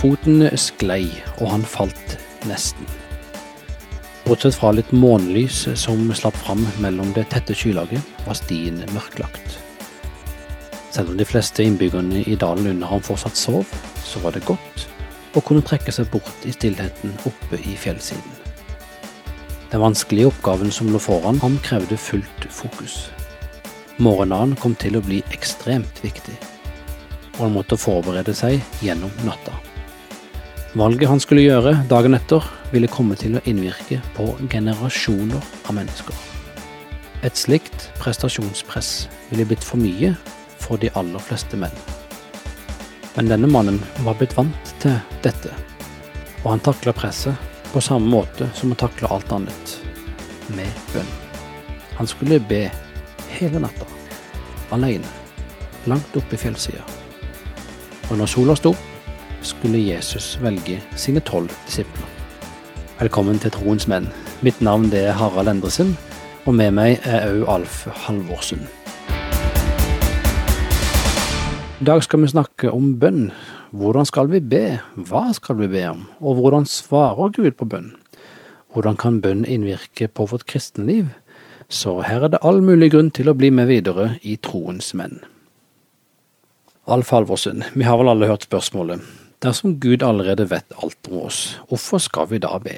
Foten sklei, og han falt nesten. Bortsett fra litt månelys som slapp fram mellom det tette skylaget, var stien mørklagt. Selv om de fleste innbyggerne i dalen under ham fortsatt sov, så var det godt å kunne trekke seg bort i stillheten oppe i fjellsiden. Den vanskelige oppgaven som lå foran ham, krevde fullt fokus. Morgendagen kom til å bli ekstremt viktig, og han måtte forberede seg gjennom natta. Valget han skulle gjøre dagen etter, ville komme til å innvirke på generasjoner av mennesker. Et slikt prestasjonspress ville blitt for mye for de aller fleste menn. Men denne mannen var blitt vant til dette, og han takla presset på samme måte som han takla alt annet, med bønn. Han skulle be hele natta, alene, langt oppe i fjellsida. Og når sola sto opp, skulle Jesus velge sine tolv disipler. Velkommen til Troens menn. Mitt navn er Harald Endresen, og med meg er òg Alf Halvorsen. I dag skal vi snakke om bønn. Hvordan skal vi be? Hva skal vi be om? Og hvordan svarer Gud på bønn? Hvordan kan bønn innvirke på vårt kristenliv? Så her er det all mulig grunn til å bli med videre i Troens menn. Alf Halvorsen, vi har vel alle hørt spørsmålet Dersom Gud allerede vet alt om oss, hvorfor skal vi da be?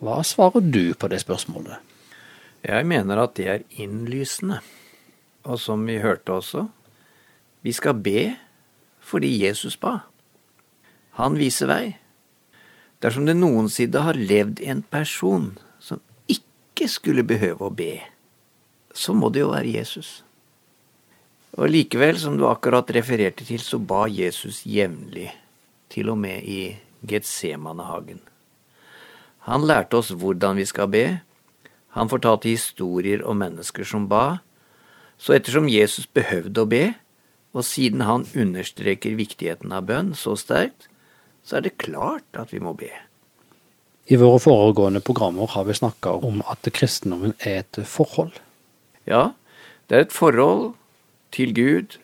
Hva svarer du på det spørsmålet? Jeg mener at det er innlysende. Og som vi hørte også, vi skal be fordi Jesus ba. Han viser vei. Dersom det noensinne har levd en person som ikke skulle behøve å be, så må det jo være Jesus. Og likevel, som du akkurat refererte til, så ba Jesus jevnlig til og med i Getsemanehagen. Han lærte oss hvordan vi skal be. Han fortalte historier om mennesker som ba. Så ettersom Jesus behøvde å be, og siden han understreker viktigheten av bønn så sterkt, så er det klart at vi må be. I våre foregående programmer har vi snakka om at kristendommen er et forhold. Ja, det er et forhold til Gud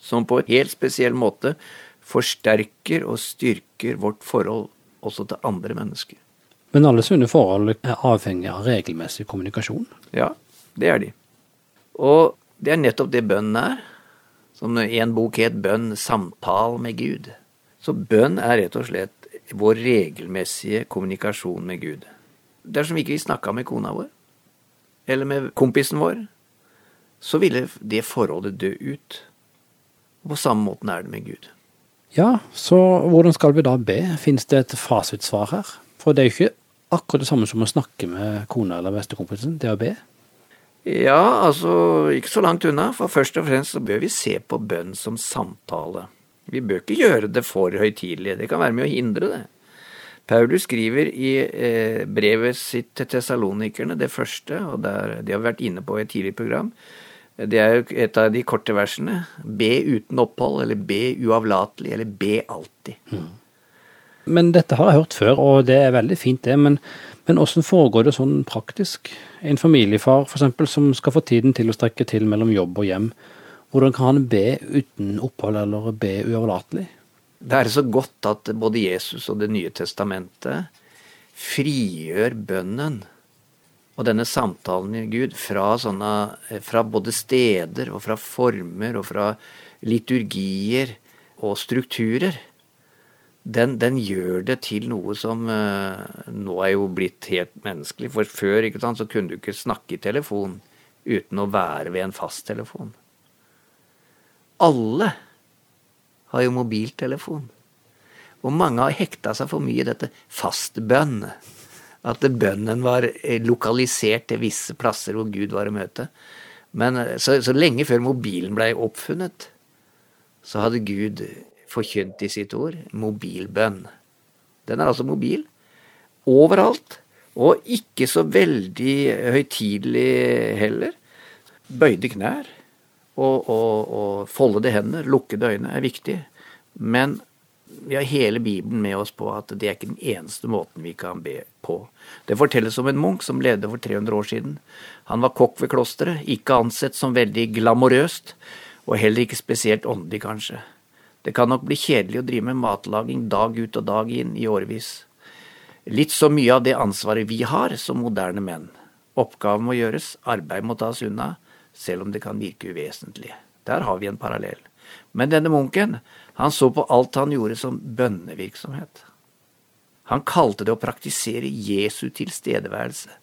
som på en helt spesiell måte forsterker og styrker vårt forhold også til andre mennesker. Men alle sunne forhold er avhengig av regelmessig kommunikasjon? Ja, det er de. Og det er nettopp det bønnen er. Som en bok het Bønn samtale med Gud. Så bønn er rett og slett vår regelmessige kommunikasjon med Gud. Dersom ikke vi snakka med kona vår, eller med kompisen vår, så ville det forholdet dø ut. Og på samme måten er det med Gud. Ja, så hvordan skal vi da be? Fins det et fasitsvar her? For det er jo ikke akkurat det samme som å snakke med kona eller bestekompisen, det å be. Ja, altså ikke så langt unna, for først og fremst så bør vi se på bønn som samtale. Vi bør ikke gjøre det for høytidelig, det kan være med å hindre det. Paulus skriver i eh, brevet sitt til tessalonikerne, det første, og det har vi vært inne på i et tidligere program, det er jo et av de korte versene. Be uten opphold, eller be uavlatelig, eller be alltid. Mm. Men dette har jeg hørt før, og det er veldig fint det. Men, men hvordan foregår det sånn praktisk? En familiefar f.eks. som skal få tiden til å strekke til mellom jobb og hjem. Hvordan kan han be uten opphold, eller be uavlatelig? Det er så godt at både Jesus og Det nye testamentet frigjør bønnen og denne samtalen med Gud fra, sånne, fra både steder og fra former og fra liturgier og strukturer, den, den gjør det til noe som uh, nå er jo blitt helt menneskelig. For før sant, så kunne du ikke snakke i telefon uten å være ved en fasttelefon. Alle har jo mobiltelefon. Og mange har hekta seg for mye i dette fastbønn at bønnen var eh, lokalisert til visse plasser hvor Gud var å møte. Men eh, så, så lenge før mobilen blei oppfunnet, så hadde Gud forkynt i sitt ord mobilbønn. Den er altså mobil. Overalt. Og ikke så veldig høytidelig heller. Bøyde knær og, og, og foldede hender, lukkede øyne, er viktig. Men vi har hele Bibelen med oss på at det er ikke den eneste måten vi kan be på. Det fortelles om en munk som levde for 300 år siden. Han var kokk ved klosteret, ikke ansett som veldig glamorøst, og heller ikke spesielt åndelig, kanskje. Det kan nok bli kjedelig å drive med matlaging dag ut og dag inn i årevis. Litt så mye av det ansvaret vi har som moderne menn. Oppgaven må gjøres, arbeid må tas unna, selv om det kan virke uvesentlig. Der har vi en parallell. Men denne munken, han så på alt han gjorde som bønnevirksomhet. Han kalte det å praktisere Jesu tilstedeværelse.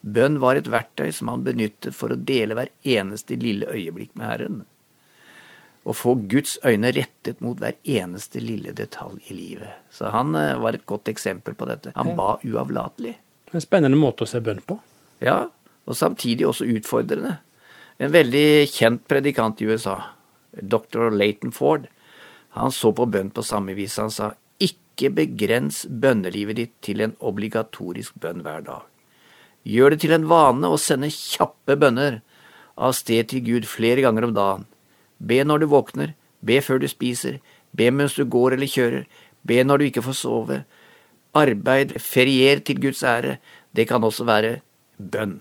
Bønn var et verktøy som han benyttet for å dele hver eneste lille øyeblikk med Herren. Å få Guds øyne rettet mot hver eneste lille detalj i livet. Så han eh, var et godt eksempel på dette. Han ba uavlatelig. En spennende måte å se bønn på. Ja, og samtidig også utfordrende. En veldig kjent predikant i USA, dr. Leighton Ford, han så på bønn på samme vis. Han sa ikke begrens bønnelivet ditt til en obligatorisk bønn hver dag. Gjør det til en vane å sende kjappe bønner av sted til Gud flere ganger om dagen. Be når du våkner, be før du spiser, be mens du går eller kjører, be når du ikke får sove. Arbeid, ferier til Guds ære, det kan også være bønn.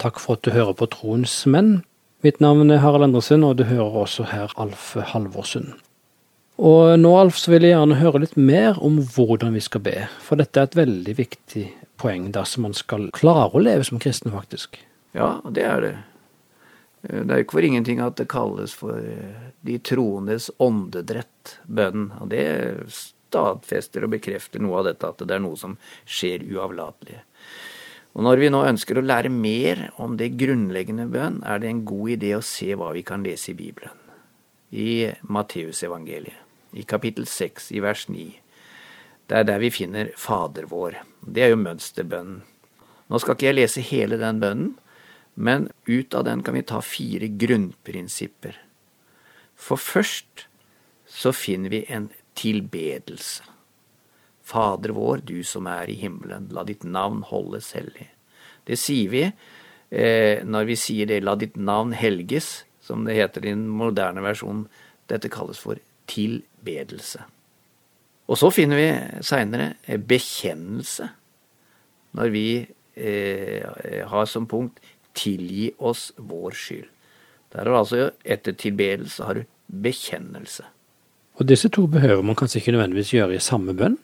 Takk for at du hører på Troens menn. Mitt navn er Harald Endresen, og du hører også her Alf Halvorsen. Og nå, Alf, så vil jeg gjerne høre litt mer om hvordan vi skal be, for dette er et veldig viktig poeng dersom man skal klare å leve som kristen, faktisk. Ja, det er det. Det er jo ikke for ingenting at det kalles for eh, de troendes åndedrett, bønn. Og det stadfester og bekrefter noe av dette, at det er noe som skjer uavlatelig. Og når vi nå ønsker å lære mer om det grunnleggende bønn, er det en god idé å se hva vi kan lese i Bibelen. I Matteusevangeliet i kapittel 6 i vers 9. Det er der vi finner Fader vår. Det er jo mønsterbønnen. Nå skal ikke jeg lese hele den bønnen, men ut av den kan vi ta fire grunnprinsipper. For først så finner vi en tilbedelse. Fader vår, du som er i himmelen, la ditt navn holdes hellig. Det sier vi eh, når vi sier det, la ditt navn helges, som det heter i den moderne versjonen. Dette kalles for tilbedelse. Og så finner vi seinere bekjennelse, når vi eh, har som punkt 'tilgi oss vår skyld'. Der har altså etter tilbedelse har du bekjennelse. Og disse to behøver man kanskje ikke nødvendigvis gjøre i samme bønn?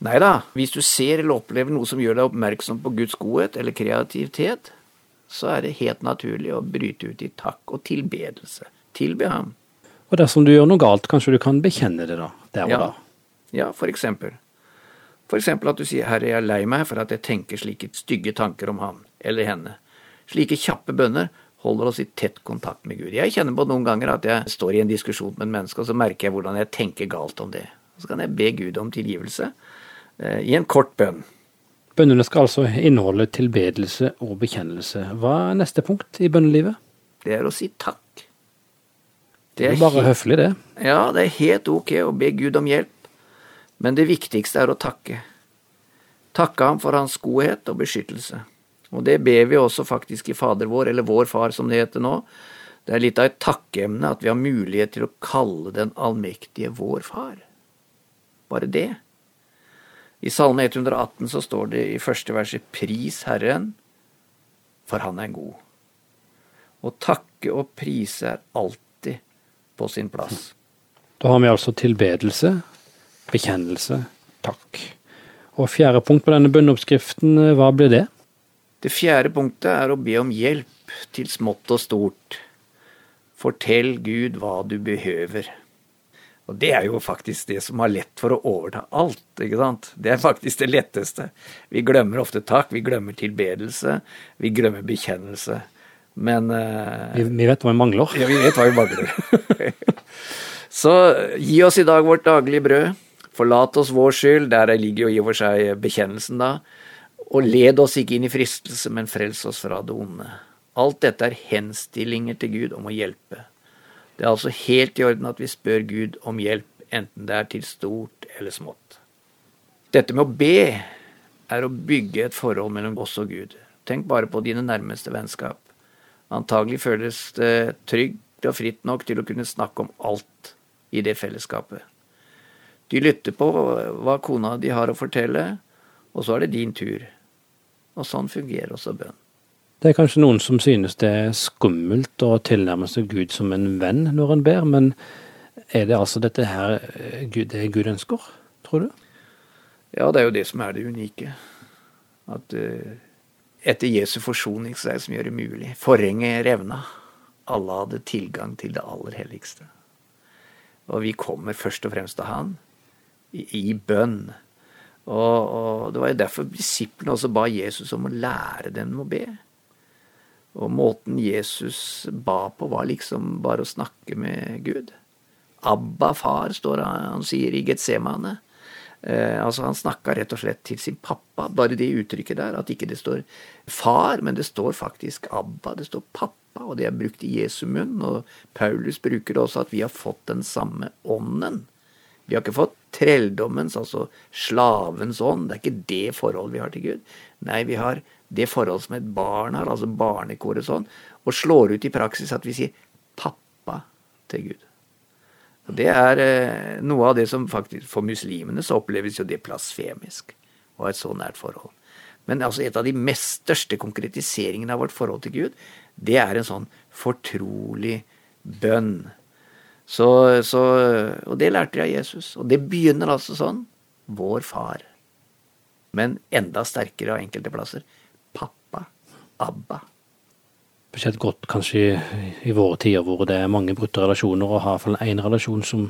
Nei da, hvis du ser eller opplever noe som gjør deg oppmerksom på Guds godhet eller kreativitet, så er det helt naturlig å bryte ut i takk og tilbedelse. Tilbe ham. Og dersom du gjør noe galt, kanskje du kan bekjenne det da, der og ja. da. Ja, for eksempel. For eksempel at du sier 'Herre, jeg er lei meg for at jeg tenker slike stygge tanker om han eller henne'. Slike kjappe bønner holder oss i tett kontakt med Gud. Jeg kjenner på noen ganger at jeg står i en diskusjon med en menneske, og så merker jeg hvordan jeg tenker galt om det. Så kan jeg be Gud om tilgivelse eh, i en kort bønn. Bønnene skal altså inneholde tilbedelse og bekjennelse. Hva er neste punkt i bønnelivet? Det er å si takk. Det er bare høflig, det. Ja, det er helt ok å be Gud om hjelp, men det viktigste er å takke. Takke ham for hans godhet og beskyttelse. Og det ber vi også faktisk i Fader vår, eller Vår Far som det heter nå. Det er litt av et takkeemne at vi har mulighet til å kalle den allmektige vår Far. Bare det. I Salme 118 så står det i første verset Pris Herren, for Han er god. Å takke og prise er alltid på sin plass. Da har vi altså tilbedelse, bekjennelse, takk. Og fjerde punkt på denne bønneoppskriften, eh, hva blir det? Det fjerde punktet er å be om hjelp til smått og stort. Fortell Gud hva du behøver. Og det er jo faktisk det som har lett for å overta alt, ikke sant. Det er faktisk det letteste. Vi glemmer ofte takk, vi glemmer tilbedelse, vi glemmer bekjennelse. Men uh, vi, vi, vet hva vi mangler. Ja, vi vet hva vi mangler. Så gi oss i dag vårt daglige brød. Forlat oss vår skyld, der ligger jo i og for seg bekjennelsen, da. Og led oss ikke inn i fristelse, men frels oss fra det onde. Alt dette er henstillinger til Gud om å hjelpe. Det er altså helt i orden at vi spør Gud om hjelp, enten det er til stort eller smått. Dette med å be er å bygge et forhold mellom oss og Gud. Tenk bare på dine nærmeste vennskap. Antagelig føles det trygt og fritt nok til å kunne snakke om alt i det fellesskapet. De lytter på hva kona de har å fortelle, og så er det din tur. Og sånn fungerer også bønn. Det er kanskje noen som synes det er skummelt å tilnærme seg Gud som en venn når en ber, men Er det altså dette her eh, Gud, det Gud ønsker, tror du? Ja, det er jo det som er det unike. At uh, etter Jesu forsoning så som gjør det mulig. Forhenget revna. Alle hadde tilgang til det aller helligste. Og vi kommer først og fremst til Han i, i bønn. Og, og, det var jo derfor disiplene også ba Jesus om å lære dem å be. Og måten Jesus ba på, var liksom bare å snakke med Gud. Abba, far, står han, han sier i Getsemane. Eh, altså Han snakka rett og slett til sin pappa. Bare det uttrykket der, at ikke det står far, men det står faktisk Abba. Det står pappa, og det er brukt i Jesu munn. Og Paulus bruker det også at vi har fått den samme ånden. Vi har ikke fått trelldommens, altså slavens ånd. Det er ikke det forholdet vi har til Gud. Nei, vi har det forholdet som et barn har, altså barnekorets ånd, og slår ut i praksis at vi sier pappa til Gud. Og Det er eh, noe av det som faktisk For muslimene så oppleves jo det plasfemisk å ha et så nært forhold. Men altså et av de mest største konkretiseringene av vårt forhold til Gud, det er en sånn fortrolig bønn så, så, og det lærte de av Jesus. Og det begynner altså sånn. Vår far. Men enda sterkere av enkelte plasser. Pappa. Abba. Spesielt godt kanskje i, i våre tider hvor det er mange brutte relasjoner, og har iallfall én relasjon som,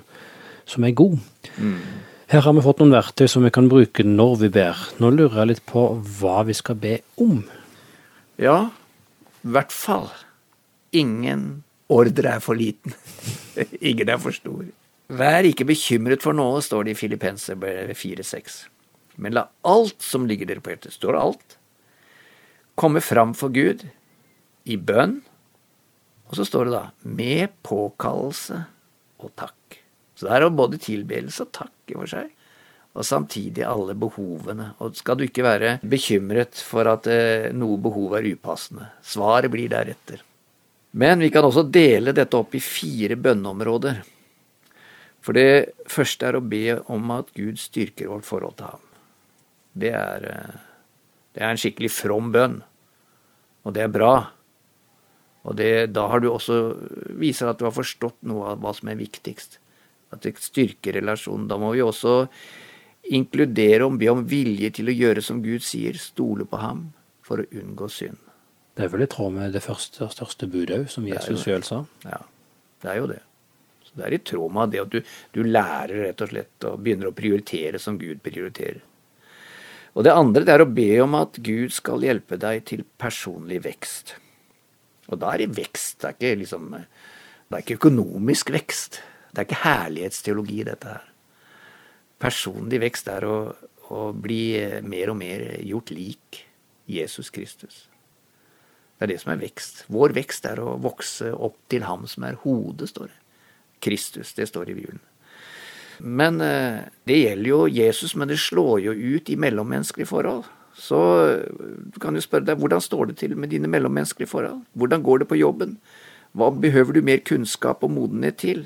som, er god. Mm. Her har vi fått noen verktøy som vi kan bruke når vi ber. Nå lurer jeg litt på hva vi skal be om. Ja, i hvert fall ingen ordre er for liten. Ingen er for stor. Vær ikke bekymret for noe, står det i Filippenserbrevet 4,6. Men la alt som ligger dere på hjertet, står alt, komme fram for Gud i bønn. Og så står det da med påkallelse og takk. Så det er både tilbedelse og takk i for seg, og samtidig alle behovene. Og skal du ikke være bekymret for at eh, noe behov er upassende. Svaret blir deretter. Men vi kan også dele dette opp i fire bønneområder. For det første er å be om at Gud styrker vårt forhold til ham. Det er, eh, det er en skikkelig from bønn, og det er bra. Og det, da har du også viser at du har forstått noe av hva som er viktigst. At det styrker relasjonen. Da må vi også inkludere og be om vilje til å gjøre som Gud sier, stole på ham for å unngå synd. Det er vel i tråd med det første og største budet òg, som Jesus sjøl sa. Ja, det er jo det. Så Det er i tråd med det at du, du lærer rett og slett og begynner å prioritere som Gud prioriterer. Og det andre det er å be om at Gud skal hjelpe deg til personlig vekst. Og da er det vekst. Det er ikke, liksom, det er ikke økonomisk vekst. Det er ikke herlighetsteologi, dette her. Personlig vekst er å, å bli mer og mer gjort lik Jesus Kristus. Det er det som er vekst. Vår vekst er å vokse opp til ham som er hodet, står det. Kristus, det står i Bibelen. Men eh, det gjelder jo Jesus, men det slår jo ut i mellommenneskelige forhold. Så du kan jo spørre deg, hvordan står det til med dine mellommenneskelige forhold? Hvordan går det på jobben? Hva behøver du mer kunnskap og modenhet til?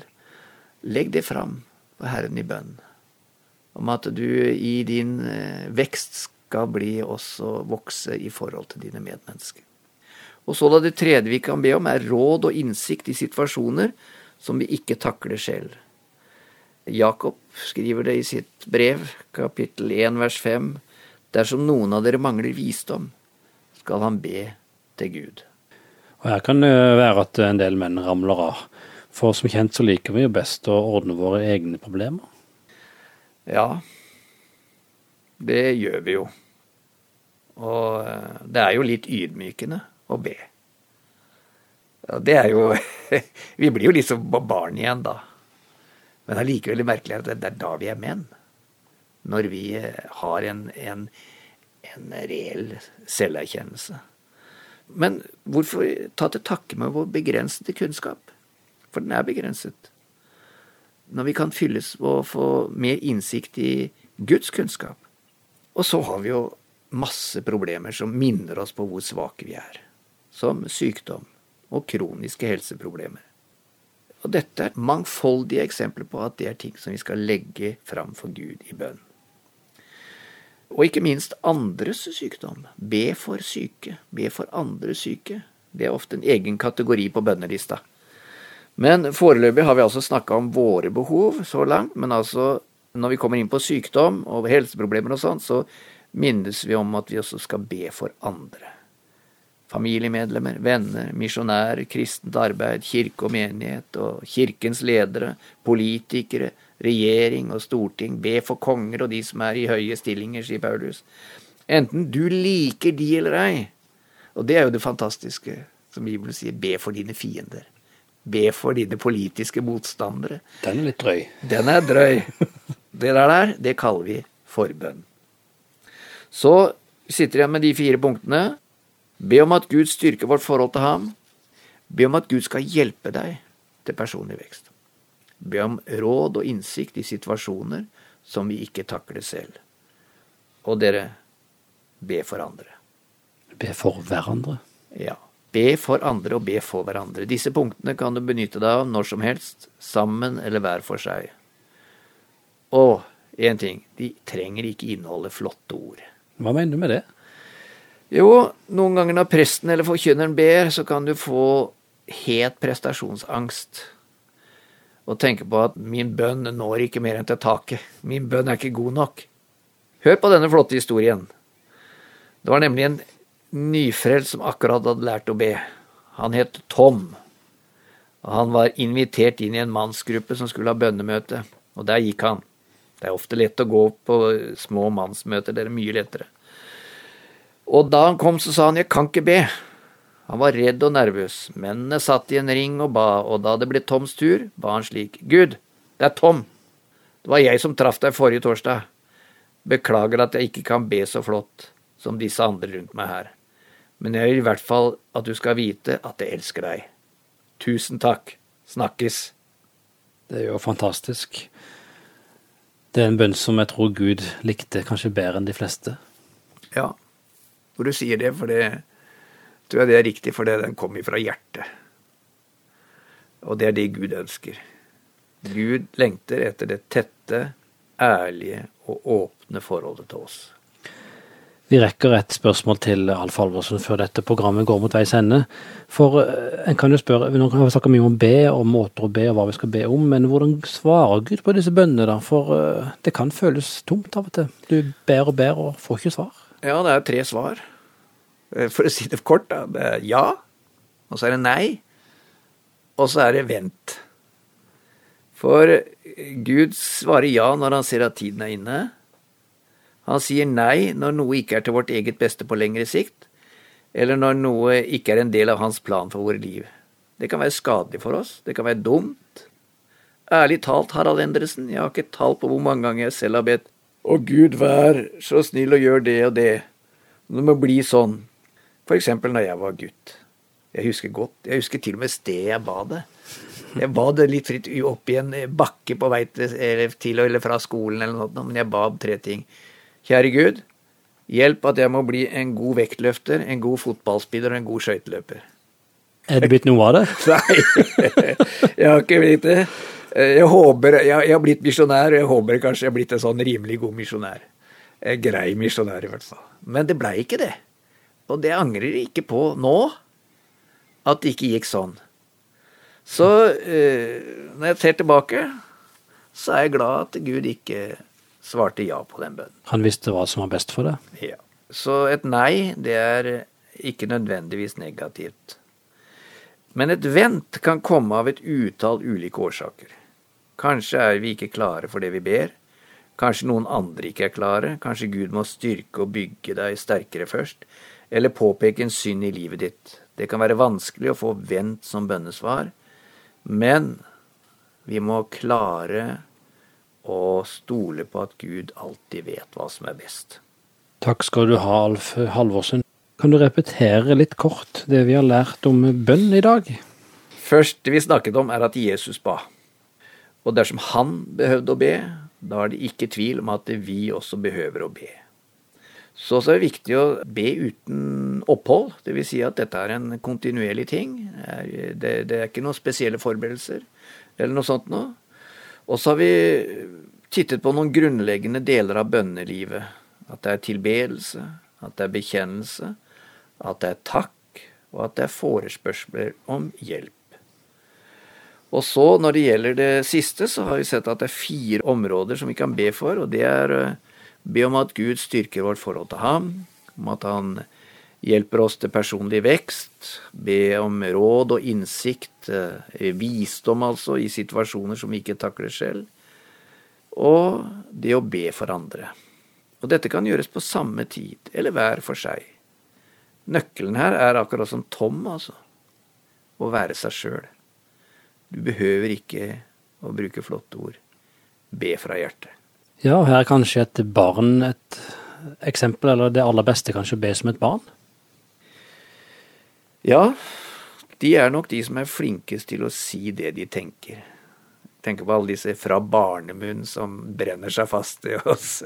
Legg det fram for Herren i bønn, om at du i din eh, vekst skal bli også vokse i forhold til dine medmennesker. Og så da det tredje vi kan be om, er råd og innsikt i situasjoner som vi ikke takler selv. Jakob skriver det i sitt brev, kapittel 1, vers 5. Dersom noen av dere mangler visdom, skal han be til Gud. Og Her kan det være at en del menn ramler av. For som kjent så liker vi jo best å ordne våre egne problemer. Ja, det gjør vi jo. Og eh, det er jo litt ydmykende å be. Ja, det er jo Vi blir jo liksom barn igjen da. Men allikevel merkelig at det er da vi er menn. Når vi eh, har en, en, en reell selverkjennelse. Men hvorfor ta til takke med vår begrensede kunnskap? For den er begrenset. Når vi kan fylles og få mer innsikt i Guds kunnskap. Og så har vi jo masse problemer som minner oss på hvor svake vi er som sykdom og kroniske helseproblemer. Og dette er mangfoldige eksempler på at det er ting som vi skal legge fram for Gud i bønn. Og ikke minst andres sykdom. Be for syke. Be for andre syke. Det er ofte en egen kategori på bønnelista. Men foreløpig har vi altså snakka om våre behov så langt, men altså når vi kommer inn på sykdom og helseproblemer og sånn, så minnes vi om at vi også skal be for andre. Familiemedlemmer, venner, misjonærer, kristent arbeid, kirke og menighet og kirkens ledere, politikere, regjering og storting. Be for konger og de som er i høye stillinger, sier Paulus. Enten du liker de eller ei. Og det er jo det fantastiske som Bibelen sier. Be for dine fiender. Be for dine politiske motstandere. Den er litt drøy. Den er drøy. Det der, der det kaller vi forbønn. Så sitter jeg med de fire punktene. Be om at Gud styrker vårt forhold til ham. Be om at Gud skal hjelpe deg til personlig vekst. Be om råd og innsikt i situasjoner som vi ikke takler selv. Og dere, be for andre. Be for hverandre. Ja. Be for andre og be for hverandre. Disse punktene kan du benytte deg av når som helst, sammen eller hver for seg. Og én ting, de trenger ikke inneholde flotte ord. Hva mener du med det? Jo, noen ganger når presten eller forkynneren ber, så kan du få het prestasjonsangst. Og tenke på at min bønn når ikke mer enn til taket. Min bønn er ikke god nok. Hør på denne flotte historien. Det var nemlig en nyfrelst som akkurat hadde lært å be. Han het Tom. Og han var invitert inn i en mannsgruppe som skulle ha bønnemøte, og der gikk han. Det er ofte lett å gå på små mannsmøter, det er mye lettere. Og da han kom, så sa han jeg kan ikke be. Han var redd og nervøs. Mennene satt i en ring og ba, og da det ble Toms tur, ba han slik. Gud, det er Tom. Det var jeg som traff deg forrige torsdag. Beklager at jeg ikke kan be så flott som disse andre rundt meg her men jeg vil i hvert fall at du skal vite at jeg elsker deg. Tusen takk. Snakkes. Det er jo fantastisk. Det er en bønn som jeg tror Gud likte kanskje bedre enn de fleste. Ja, hvor du sier det, for det tror jeg det er riktig, for det den kommer fra hjertet. Og det er det Gud ønsker. Gud lengter etter det tette, ærlige og åpne forholdet til oss. Vi rekker et spørsmål til Alf Alvorsen før dette programmet går mot veis ende. For eh, en kan jo spørre, Nå har vi snakka mye om å be, og måter å be, og hva vi skal be om, men hvordan svarer Gud på disse bønnene, da? For eh, det kan føles tomt av og til. Du ber og ber og får ikke svar. Ja, det er tre svar. Eh, for å si det kort, da. Det er ja, og så er det nei, og så er det vent. For Gud svarer ja når han ser at tiden er inne. Han sier nei når noe ikke er til vårt eget beste på lengre sikt, eller når noe ikke er en del av hans plan for våre liv. Det kan være skadelig for oss, det kan være dumt. Ærlig talt, Harald Endresen, jeg har ikke tall på hvor mange ganger jeg selv har bedt Å Gud, vær så snill og gjør det og det. Det må bli sånn. Eksempel når jeg var gutt. Jeg husker godt. Jeg husker til og med stedet jeg ba det. Jeg ba det litt fritt opp i en bakke på vei til eller, fra skolen eller noe, men jeg ba om tre ting. Kjære Gud, hjelp at jeg må bli en god vektløfter, en god fotballspiller og en god skøyteløper. Er det blitt noe av det? Nei, jeg har ikke blitt det. Jeg håper, jeg, jeg har blitt misjonær, og jeg håper kanskje jeg har blitt en sånn rimelig god misjonær. Grei misjonær, i hvert fall. Men det blei ikke det. Og det angrer jeg ikke på nå, at det ikke gikk sånn. Så eh, når jeg ser tilbake, så er jeg glad at Gud ikke svarte ja på den bønnen. Han visste hva som var best for deg? Ja. Så et nei, det er ikke nødvendigvis negativt. Men et vent kan komme av et utall ulike årsaker. Kanskje er vi ikke klare for det vi ber. Kanskje noen andre ikke er klare. Kanskje Gud må styrke og bygge deg sterkere først. Eller påpeke en synd i livet ditt. Det kan være vanskelig å få vent som bønnesvar. Men vi må klare å stole på at Gud alltid vet hva som er best. Takk skal du ha, Alf Halvorsen. Kan du repetere litt kort det vi har lært om bønn i dag? Først det vi snakket om, er at Jesus ba. Og dersom han behøvde å be, da er det ikke tvil om at vi også behøver å be. Så er det viktig å be uten opphold, dvs. Si at dette er en kontinuerlig ting. Det, det er ikke noen spesielle forberedelser eller noe sånt noe. Og så har vi tittet på noen grunnleggende deler av bønnelivet. At det er tilbedelse, at det er bekjennelse, at det er takk, og at det er forespørsler om hjelp. Og så, når det gjelder det siste, så har vi sett at det er fire områder som vi kan be for, og det er eh, be om at Gud styrker vårt forhold til ham, om at han hjelper oss til personlig vekst, be om råd og innsikt, eh, visdom altså, i situasjoner som vi ikke takler selv, og det å be for andre. Og dette kan gjøres på samme tid, eller hver for seg. Nøkkelen her er akkurat som Tom, altså. Å være seg sjøl. Du behøver ikke å bruke flotte ord. Be fra hjertet. Ja, her er kanskje et barn et eksempel, eller det aller beste kanskje å be som et barn? Ja, de er nok de som er flinkest til å si det de tenker. Tenker på alle disse fra barnemunn som brenner seg fast i oss.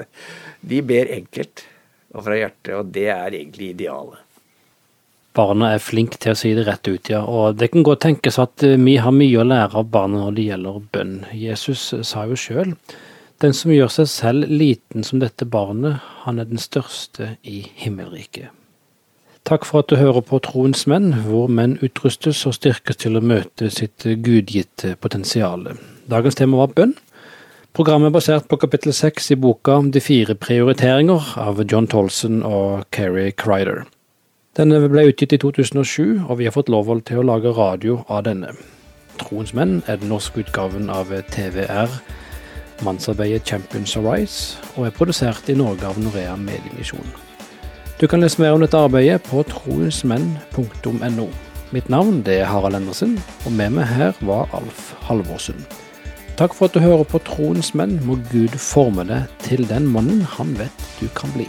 De ber enkelt og fra hjertet, og det er egentlig idealet barna er flinke til å si det rett ut, ja. Og det kan godt tenkes at eh, vi har mye å lære av barna når det gjelder bønn. Jesus sa jo sjøl den som gjør seg selv liten som dette barnet, han er den største i himmelriket. Takk for at du hører på Troens menn, hvor menn utrustes og styrkes til å møte sitt gudgitte potensial. Dagens tema var bønn. Programmet er basert på kapittel seks i boka De fire prioriteringer av John Tolson og Keri Crider. Denne ble utgitt i 2007, og vi har fått lov til å lage radio av denne. Troens menn er den norske utgaven av TVR, mannsarbeidet Champions Arise, og er produsert i Norge av Norea Mediemisjon. Du kan lese mer om dette arbeidet på troensmenn.no. Mitt navn det er Harald Endersen, og med meg her var Alf Halvorsen. Takk for at du hører på Troens menn. Må Gud forme deg til den mannen han vet du kan bli.